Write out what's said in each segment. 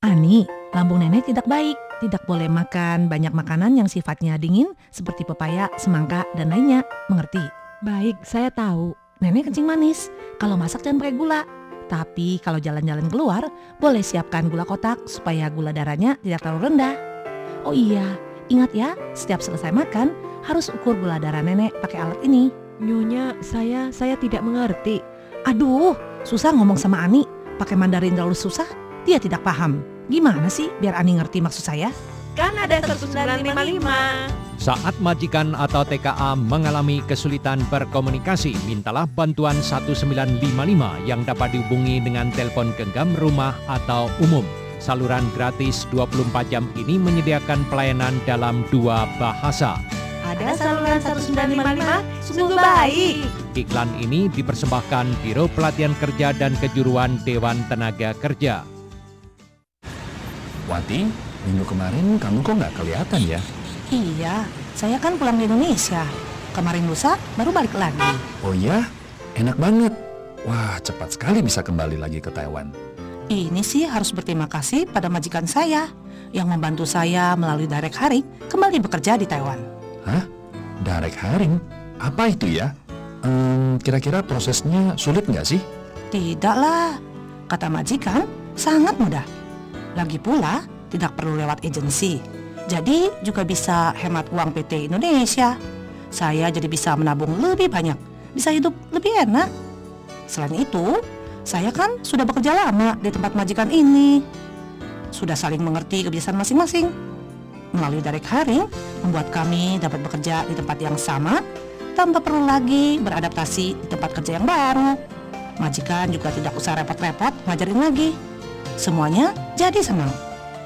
Ani, lambung nenek tidak baik. Tidak boleh makan banyak makanan yang sifatnya dingin seperti pepaya, semangka, dan lainnya. Mengerti? Baik, saya tahu. Nenek kencing manis. Kalau masak jangan pakai gula. Tapi kalau jalan-jalan keluar, boleh siapkan gula kotak supaya gula darahnya tidak terlalu rendah. Oh iya, ingat ya, setiap selesai makan harus ukur gula darah nenek pakai alat ini. Nyonya, saya saya tidak mengerti. Aduh, susah ngomong sama Ani. Pakai Mandarin terlalu susah, dia tidak paham. Gimana sih biar Ani ngerti maksud saya? Kan ada 1955. Saat majikan atau TKA mengalami kesulitan berkomunikasi, mintalah bantuan 1955 yang dapat dihubungi dengan telepon genggam rumah atau umum. Saluran gratis 24 jam ini menyediakan pelayanan dalam dua bahasa. Ada saluran 1955, sungguh baik. Iklan ini dipersembahkan Biro Pelatihan Kerja dan Kejuruan Dewan Tenaga Kerja. Wati, minggu kemarin kamu kok nggak kelihatan ya? Iya, saya kan pulang di Indonesia. Kemarin lusa baru balik lagi. Oh ya, enak banget. Wah, cepat sekali bisa kembali lagi ke Taiwan. Ini sih harus berterima kasih pada majikan saya yang membantu saya melalui direct hiring kembali bekerja di Taiwan. Hah? Direct hiring? Apa itu ya? Ehm, kira-kira prosesnya sulit nggak sih? Tidaklah, kata majikan, sangat mudah. Lagi pula, tidak perlu lewat agensi. Jadi juga bisa hemat uang PT Indonesia. Saya jadi bisa menabung lebih banyak, bisa hidup lebih enak. Selain itu, saya kan sudah bekerja lama di tempat majikan ini. Sudah saling mengerti kebiasaan masing-masing. Melalui direct hiring, membuat kami dapat bekerja di tempat yang sama tanpa perlu lagi beradaptasi di tempat kerja yang baru. Majikan juga tidak usah repot-repot ngajarin lagi. Semuanya jadi senang.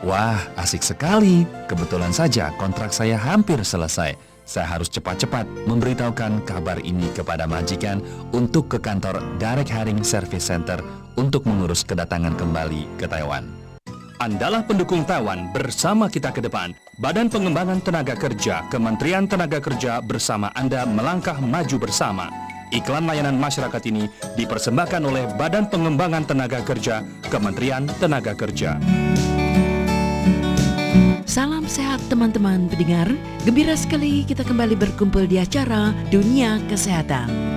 Wah, asik sekali. Kebetulan saja kontrak saya hampir selesai. Saya harus cepat-cepat memberitahukan kabar ini kepada majikan untuk ke kantor Direct Hiring Service Center untuk mengurus kedatangan kembali ke Taiwan. Andalah pendukung Taiwan bersama kita ke depan. Badan Pengembangan Tenaga Kerja, Kementerian Tenaga Kerja bersama Anda melangkah maju bersama. Iklan layanan masyarakat ini dipersembahkan oleh Badan Pengembangan Tenaga Kerja, Kementerian Tenaga Kerja. Salam sehat teman-teman pendengar. Gembira sekali kita kembali berkumpul di acara Dunia Kesehatan.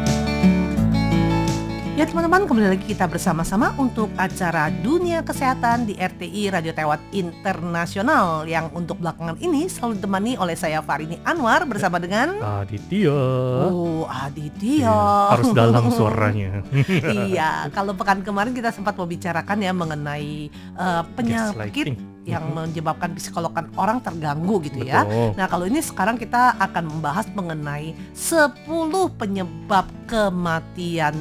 Ya teman-teman, kembali lagi kita bersama-sama untuk acara Dunia Kesehatan di RTI Radio Taiwan Internasional yang untuk belakangan ini selalu ditemani oleh saya Farini Anwar bersama dengan Aditya. Oh Aditya. Iya, harus dalam suaranya. iya, kalau pekan kemarin kita sempat membicarakan ya mengenai uh, penyakit yang menyebabkan psikologan orang terganggu gitu ya. Betul. Nah, kalau ini sekarang kita akan membahas mengenai 10 penyebab kematian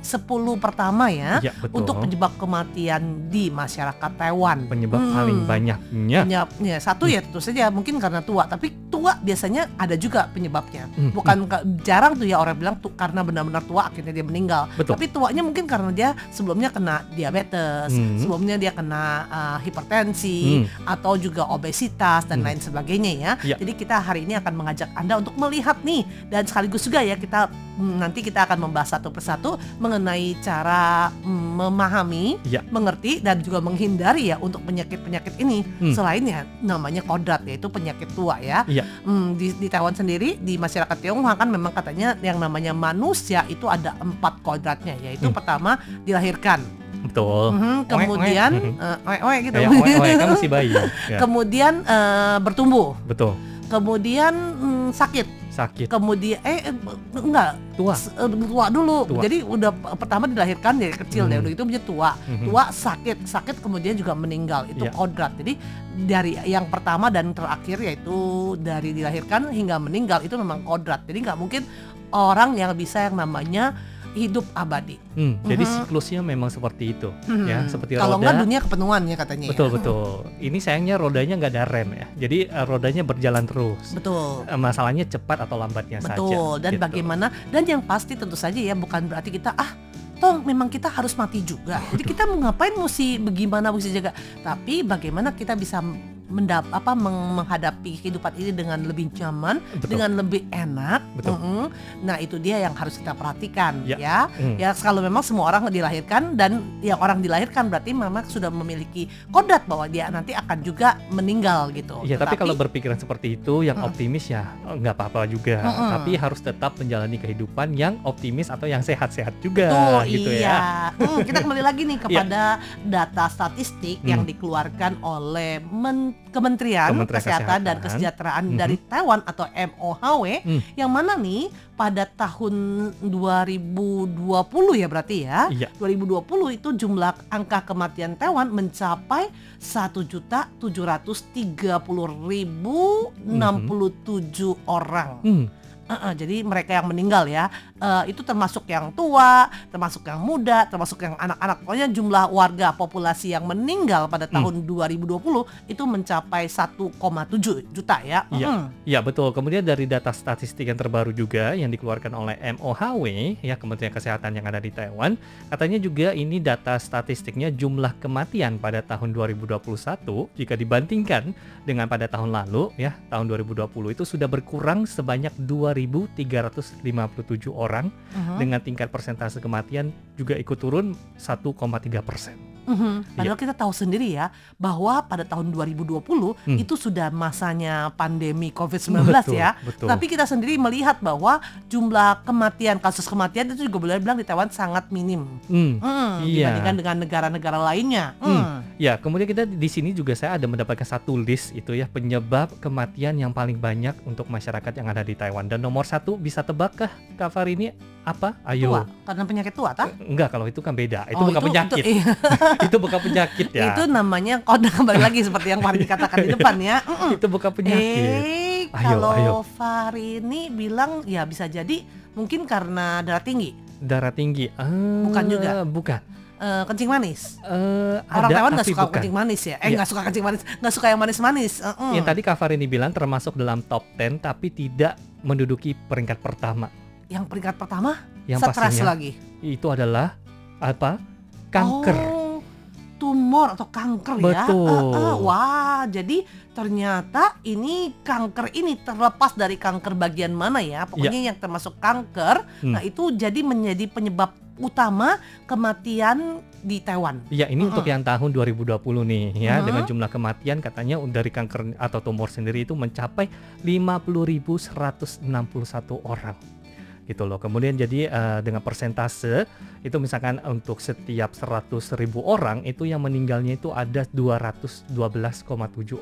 10 pertama ya Ya, betul. untuk penyebab kematian di masyarakat Taiwan. penyebab Hmm. paling banyaknya. Penyebabnya satu ya tentu saja mungkin karena tua, tapi tua biasanya ada juga penyebabnya. Hmm, Bukan ka- jarang tuh ya orang bilang tuh karena benar-benar tua akhirnya dia meninggal. Betul. Tapi tuanya mungkin karena dia sebelumnya kena diabetes, Hmm. sebelumnya dia kena uh, hipertensi Hmm. atau juga obesitas dan Hmm. lain sebagainya ya. Ya. Jadi kita hari ini akan mengajak Anda untuk melihat nih dan sekaligus juga ya kita nanti kita akan membahas satu persatu mengenai cara mm, memahami, Ya. mengerti dan juga menghindari ya untuk penyakit-penyakit ini. Hmm. Selain ya namanya kodrat yaitu penyakit tua ya. Iya. Hmm, di, di Taiwan sendiri di masyarakat Tionghoa kan memang katanya yang namanya manusia itu ada empat kodratnya yaitu Hmm. pertama dilahirkan, Betul. Mhm, kemudian Oek, eh, oek, oek gitu. Kan masih bayi. Ya, kemudian eh, bertumbuh, betul. kemudian mm, sakit, Sakit. kemudian eh eh, enggak Tua. eh, tua dulu. Tua. Jadi udah pertama dilahirkan dari kecil deh, Hmm. udah itu punya tua. Mhm. Tua sakit, sakit kemudian juga meninggal. Itu Iya. kodrat. Jadi dari yang pertama dan terakhir yaitu dari dilahirkan hingga meninggal itu memang kodrat. Jadi nggak mungkin orang yang bisa yang namanya hidup abadi. Hmm, Jadi Mhm. siklusnya memang seperti itu. Mhm. Ya, seperti Kalau roda. nggak dunia kepenuhan ya katanya. ya. Betul betul. Ini sayangnya rodanya nggak ada rem ya. Jadi eh, rodanya berjalan terus. Betul. Eh, Masalahnya cepat atau lambatnya saja. Betul. Dan gitu. bagaimana dan yang pasti tentu saja ya bukan berarti kita ah toh memang kita harus mati juga. Jadi kita mau ngapain mesti bagaimana mesti jaga. Tapi bagaimana kita bisa mendap apa meng- menghadapi kehidupan ini dengan lebih nyaman, Betul. dengan lebih enak. Betul. Mm-mm. Nah, itu dia yang harus kita perhatikan Ya. ya. Hmm. Ya, kalau memang semua orang dilahirkan dan yang orang dilahirkan berarti memang sudah memiliki kodrat bahwa dia nanti akan juga meninggal gitu. Iya, tapi Tetapi- kalau berpikiran seperti itu, yang Mm. optimis ya nggak apa-apa juga. Mm-mm. Tapi harus tetap menjalani kehidupan yang optimis atau yang sehat-sehat juga, Tuh, gitu iya. ya. Hmm, kita kembali lagi nih kepada data statistik yang dikeluarkan oleh Men- Kementerian, Kementerian Kesehatan, dan Kesehatan. Kesejahteraan Mhm. dari Taiwan atau MOHW Hmm. yang mana nih pada tahun 2020 ya berarti ya. Iya. 2020 itu jumlah angka kematian Taiwan mencapai 1.730.067 orang. Hmm, Uh-uh, jadi mereka yang meninggal ya, eh, itu termasuk yang tua, termasuk yang muda, termasuk yang anak-anak. Pokoknya jumlah warga populasi yang meninggal pada Hmm. tahun 2020 itu mencapai 1,7 juta ya. Iya. Mm. Ya betul. Kemudian dari data statistik yang terbaru juga yang dikeluarkan oleh MOHW ya Kementerian Kesehatan yang ada di Taiwan, katanya juga ini data statistiknya jumlah kematian pada tahun 2021 jika dibandingkan dengan pada tahun lalu ya tahun 2020 itu sudah berkurang sebanyak 2.357 orang Mhm. dengan tingkat persentase kematian juga ikut turun 1,3 persen. Mhm. Padahal kita tahu sendiri ya bahwa pada tahun 2020 Hmm. itu sudah masanya pandemi COVID-19 ya. Betul. Tapi kita sendiri melihat bahwa jumlah kematian kasus kematian itu juga boleh bilang di Taiwan sangat minim. Hmm. Hmm, Iya. dibandingkan dengan negara-negara lainnya. Hmm. Hmm. Ya, kemudian kita di sini juga saya ada mendapatkan satu list itu ya penyebab kematian yang paling banyak untuk masyarakat yang ada di Taiwan. Dan nomor satu bisa tebakkah Kak Far ini apa? Ayo. Tua, karena penyakit tua, tah? Enggak, kalau itu kan beda. Itu Oh, bukan penyakit. Itu, iya. Itu, bukan penyakit ya. Itu namanya kode kembali lagi seperti yang Fahri katakan di depan ya. Mm-mm. Itu bukan penyakit. Eh, Ayo, kalau ayo. Ini bilang ya bisa jadi mungkin karena darah tinggi, Darah tinggi. Ah, Bukan juga. Bukan. Eh, kencing manis. Eh, Orang ada, Taiwan nggak suka bukan. kencing manis ya? Eh Iya. nggak suka kencing manis, nggak suka yang manis-manis. Mm-mm. Yang tadi Kak Far ini bilang termasuk dalam top 10 tapi tidak menduduki peringkat pertama. Yang peringkat pertama, Yang stres lagi. itu adalah apa? Kanker. Oh, tumor atau kanker Betul. ya. Eh, eh, wah, jadi ternyata ini kanker ini terlepas dari kanker bagian mana ya. Pokoknya yang termasuk kanker. Hmm. nah itu jadi menjadi penyebab utama kematian di Taiwan. Iya, ini Mm-mm. untuk yang tahun 2020 nih ya, Mhm. dengan jumlah kematian katanya dari kanker atau tumor sendiri itu mencapai 50.161 orang. Gitu loh. Kemudian jadi eh, dengan persentase itu misalkan untuk setiap 100.000 orang itu yang meninggalnya itu ada 212,7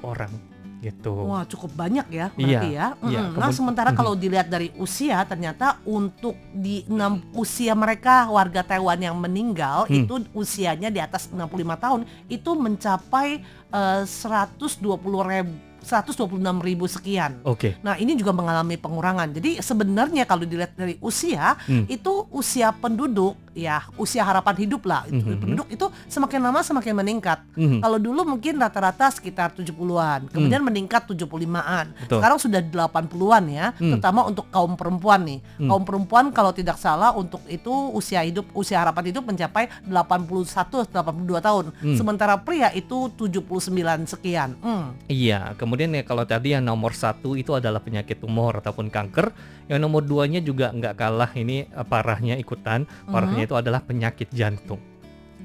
orang gitu. Wah, cukup banyak ya Oh. Iya, berarti ya. iya. Mm-mm. Nah, sementara kalau dilihat dari usia ternyata untuk di enam usia mereka warga Taiwan yang meninggal Hmm. itu usianya di atas 65 tahun itu mencapai eh, 120 ribu 126 ribu sekian. Oke. Nah ini juga mengalami pengurangan. Jadi sebenarnya kalau dilihat dari usia Hmm. itu usia penduduk ya usia harapan hidup lah itu Mhm. penduduk itu semakin lama semakin meningkat. Mhm. Kalau dulu mungkin rata-rata sekitar 70-an, kemudian meningkat 75-an. Hmm. Betul. Sekarang sudah 80-an ya, Hmm. terutama untuk kaum perempuan nih. Hmm. Kaum perempuan kalau tidak salah untuk itu usia hidup usia harapan hidup mencapai 81 82 tahun. Hmm. Sementara pria itu 79 sekian. Hmm. Iya, kemudian ya kalau tadi yang nomor satu itu adalah penyakit tumor ataupun kanker, yang nomor duanya juga nggak kalah ini eh, parahnya ikutan, parahnya itu adalah penyakit jantung.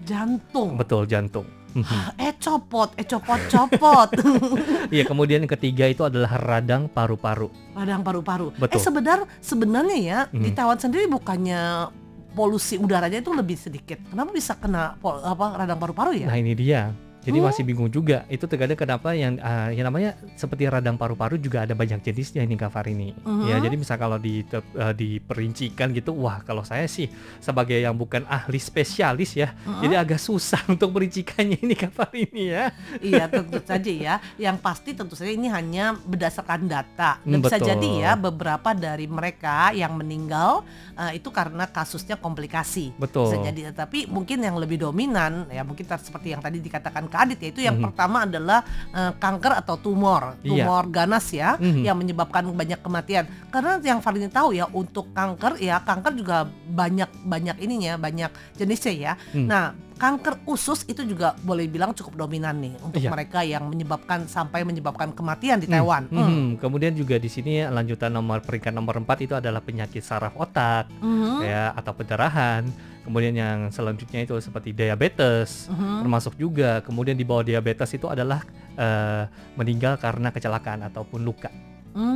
Jantung. Betul jantung. Mhm. Eh copot, eh copot copot. Iya, kemudian yang ketiga itu adalah radang paru-paru. Radang paru-paru. Betul. Eh sebenar sebenarnya ya di Mhm. Taiwan sendiri bukannya polusi udaranya itu lebih sedikit. Kenapa bisa kena pol- apa radang paru-paru ya? Nah, ini dia. Jadi Oh. masih bingung juga. Itu terkadang kenapa yang ah, yang namanya seperti radang paru-paru juga ada banyak jenisnya ini Kak Farini. Mhm. Ya, jadi misal kalau di eh, diperincikan gitu, wah kalau saya sih sebagai yang bukan ahli spesialis ya, Mhm. jadi agak susah untuk merincikannya ini Kak Farini ya. Iya tentu saja ya. Yang pasti tentu saja ini hanya berdasarkan data. Dan Hmm, bisa betul. jadi ya beberapa dari mereka yang meninggal eh, itu karena kasusnya komplikasi. Betul. Bisa jadi. Tapi mungkin yang lebih dominan ya mungkin seperti yang tadi dikatakan ke Adit yaitu yang Mhm. pertama adalah eh, kanker atau tumor, Iya. tumor ganas ya Mhm. yang menyebabkan banyak kematian. Karena yang Valini tahu ya untuk kanker ya kanker juga banyak banyak ininya, banyak jenisnya ya. Hmm. Nah, kanker usus itu juga boleh bilang cukup dominan nih untuk Iya. mereka yang menyebabkan sampai menyebabkan kematian di Hmm, Taiwan. hmm, Hmm. hmm. Kemudian juga di sini lanjutan nomor peringkat nomor 4 itu adalah penyakit saraf otak Mhm. ya atau pendarahan. Kemudian yang selanjutnya itu seperti diabetes, Mhm. termasuk juga kemudian di bawah diabetes itu adalah eh, meninggal karena kecelakaan ataupun luka.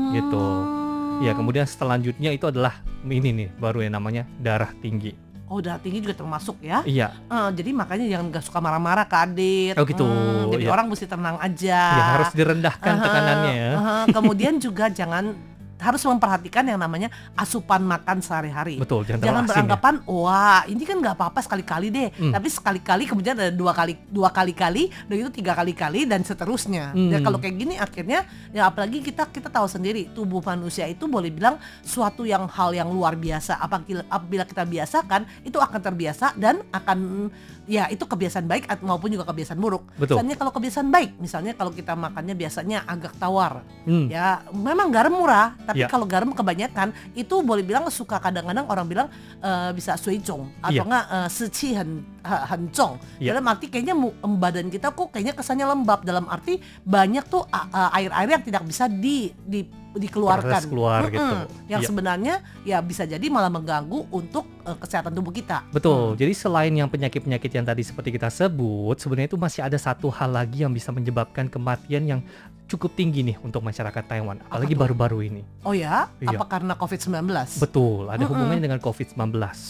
gitu. Hmm. Ya, kemudian selanjutnya itu adalah ini nih baru yang namanya darah tinggi. Oh, darah tinggi juga termasuk ya. Iya, Eh, jadi makanya jangan gak suka marah-marah ke Adit. Oh, gitu. Hmm, jadi Iya. orang mesti tenang aja. ya harus direndahkan Aha, tekanannya ya. aha. Kemudian juga jangan harus memperhatikan yang namanya asupan makan sehari-hari. Betul, jangan, Jangan ya. beranggapan wah ini kan nggak apa-apa sekali-kali deh, Hmm. tapi sekali-kali kemudian ada dua kali dua kali-kali dan itu tiga kali-kali dan seterusnya. Hmm. Ya kalau kayak gini akhirnya ya apalagi kita kita tahu sendiri tubuh manusia itu boleh bilang suatu yang hal yang luar biasa. Apabila apabila kita biasakan itu akan terbiasa dan akan ya itu kebiasaan baik maupun juga kebiasaan buruk. Betul. Misalnya kalau kebiasaan baik, misalnya kalau kita makannya biasanya agak tawar, Hmm. ya memang garam murah, tapi Ya. kalau garam kebanyakan itu boleh bilang suka kadang-kadang orang bilang eh, bisa suicong atau Iya. enggak eh, seci hen hencong. Iya. Dalam arti kayaknya badan kita kok kayaknya kesannya lembab dalam arti banyak tuh air-air yang tidak bisa di, di dikeluarkan. Keluar Mm-mm. gitu. Yang Iya. sebenarnya ya bisa jadi malah mengganggu untuk eh, kesehatan tubuh kita. Betul. Jadi selain yang penyakit-penyakit yang tadi seperti kita sebut, sebenarnya itu masih ada satu hal lagi yang bisa menyebabkan kematian yang cukup tinggi nih untuk masyarakat Taiwan, apalagi baru-baru ini. Oh ya, Iya. apa karena COVID-19? Betul, ada Mm-mm. hubungannya dengan COVID-19.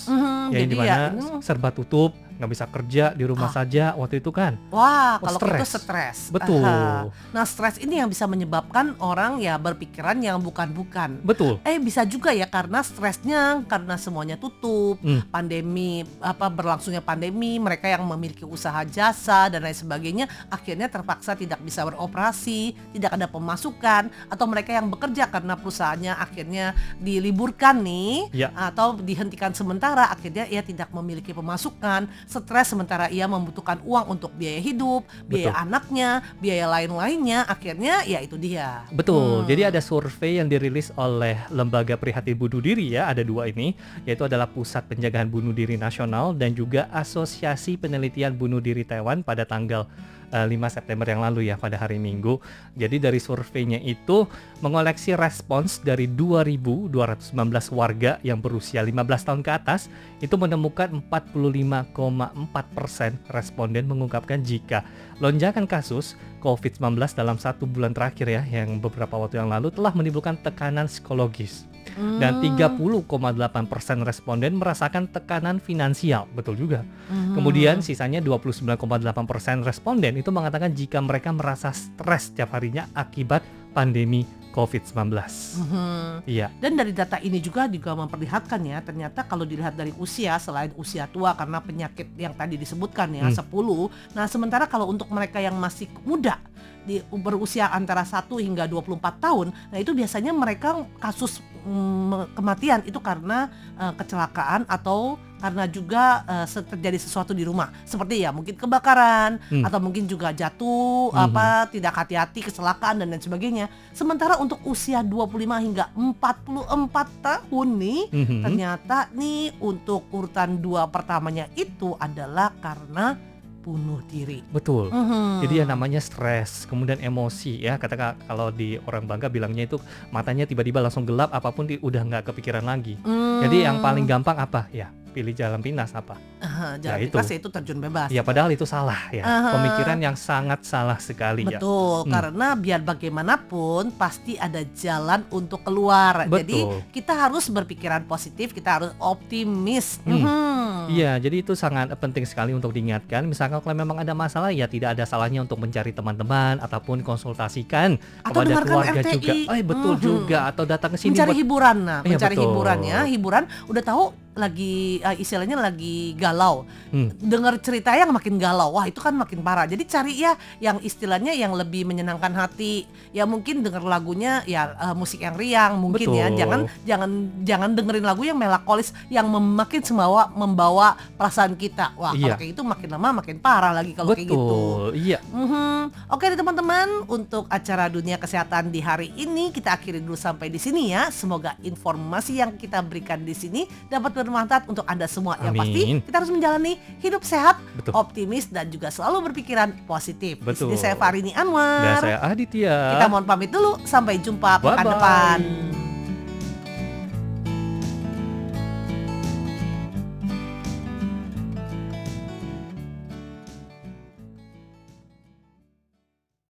Mhm, Ya, yang jadi di mana ya, mm, serba tutup, nggak bisa kerja di rumah Ah. saja waktu itu kan. Wah, Oh, kalau itu stres. Betul. Aha. Nah, stres ini yang bisa menyebabkan orang ya berpikiran yang bukan-bukan. Betul. Eh bisa juga ya karena stresnya karena semuanya tutup, Hmm. pandemi apa berlangsungnya pandemi, mereka yang memiliki usaha jasa dan lain sebagainya akhirnya terpaksa tidak bisa beroperasi, tidak ada pemasukan atau mereka yang bekerja karena perusahaannya akhirnya diliburkan nih Ya. atau dihentikan sementara akhirnya ia tidak memiliki pemasukan, stres sementara ia membutuhkan uang untuk biaya hidup, biaya Betul. anaknya, biaya lain-lainnya akhirnya ya itu dia. Betul. Hmm. Jadi ada survei yang dirilis oleh Lembaga Prihatin Bunuh Diri ya, ada dua ini, yaitu adalah Pusat Penjagaan Bunuh Diri Nasional dan juga Asosiasi Penelitian Bunuh Diri Taiwan pada tanggal eh, 5 September yang lalu ya pada hari Minggu. Jadi dari surveinya itu mengoleksi respons dari 2.219 warga yang berusia 15 tahun ke atas itu menemukan 45,4 persen responden mengungkapkan jika lonjakan kasus COVID-19 dalam satu bulan terakhir ya yang beberapa waktu yang lalu telah menimbulkan tekanan psikologis dan Hmm. 30,8 persen responden merasakan tekanan finansial betul juga Hmm. kemudian sisanya 29,8 persen responden itu mengatakan jika mereka merasa stres setiap harinya akibat pandemi COVID-19 Mhm. iya Dan dari data ini juga juga memperlihatkan ya, ternyata kalau dilihat dari usia selain usia tua karena penyakit yang tadi disebutkan ya Hmm. 10. Nah, sementara kalau untuk mereka yang masih muda di berusia antara 1 hingga 24 tahun, nah itu biasanya mereka kasus mm, kematian itu karena eh, kecelakaan atau karena juga se- terjadi sesuatu di rumah. Seperti ya mungkin kebakaran Hmm. atau mungkin juga jatuh Mhm. apa tidak hati-hati kecelakaan dan lain sebagainya. Sementara untuk usia 25 hingga 44 tahun nih, Mhm. ternyata nih untuk urutan dua pertamanya itu adalah karena bunuh diri. betul Mhm. Jadi yang namanya stres, kemudian emosi ya. Kata kalau di orang bangga bilangnya itu matanya tiba-tiba langsung gelap, apa pun di, udah nggak kepikiran lagi. Jadi yang Hmm. paling gampang apa? Ya pilih jalan pintas apa? Aha, jalan Ya, itu. pintas itu terjun bebas. Ya padahal itu salah ya. Aha. Pemikiran yang sangat salah sekali ya. Betul, Hmm. karena biar bagaimanapun pasti ada jalan untuk keluar. Jadi Betul. kita harus berpikiran positif, kita harus optimis. Hmm. Mhm. Iya, jadi itu sangat penting sekali untuk diingatkan. Misalkan kalau memang ada masalah, ya tidak ada salahnya untuk mencari teman-teman ataupun konsultasikan Atau kepada keluarga RTI. juga. Eh betul Mhm. juga atau datang ke sini mencari buat hiburan nah Iya, mencari betul. hiburan ya hiburan udah tahu lagi eh, istilahnya lagi galau. Hmm. Dengar cerita yang makin galau, wah itu kan makin parah. Jadi cari ya yang istilahnya yang lebih menyenangkan hati. Ya mungkin denger lagunya ya eh, musik yang riang mungkin ya. Betul. Jangan jangan jangan dengerin lagu yang melankolis yang makin sembawa membawa perasaan kita. Wah, Iya. kalau kayak itu makin lama makin parah lagi kalau kayak gitu. Betul, iya. Mhm. Oke deh teman-teman, untuk acara dunia kesehatan di hari ini kita akhiri dulu sampai di sini ya. Semoga informasi yang kita berikan di sini dapat bermanfaat untuk Anda semua. Yang pasti Amin. kita harus menjalani hidup sehat, Betul. optimis dan juga selalu berpikiran positif. Betul. Di saya Farini Dan Anwar. saya Aditya. Kita mohon pamit dulu. Sampai jumpa pekan depan.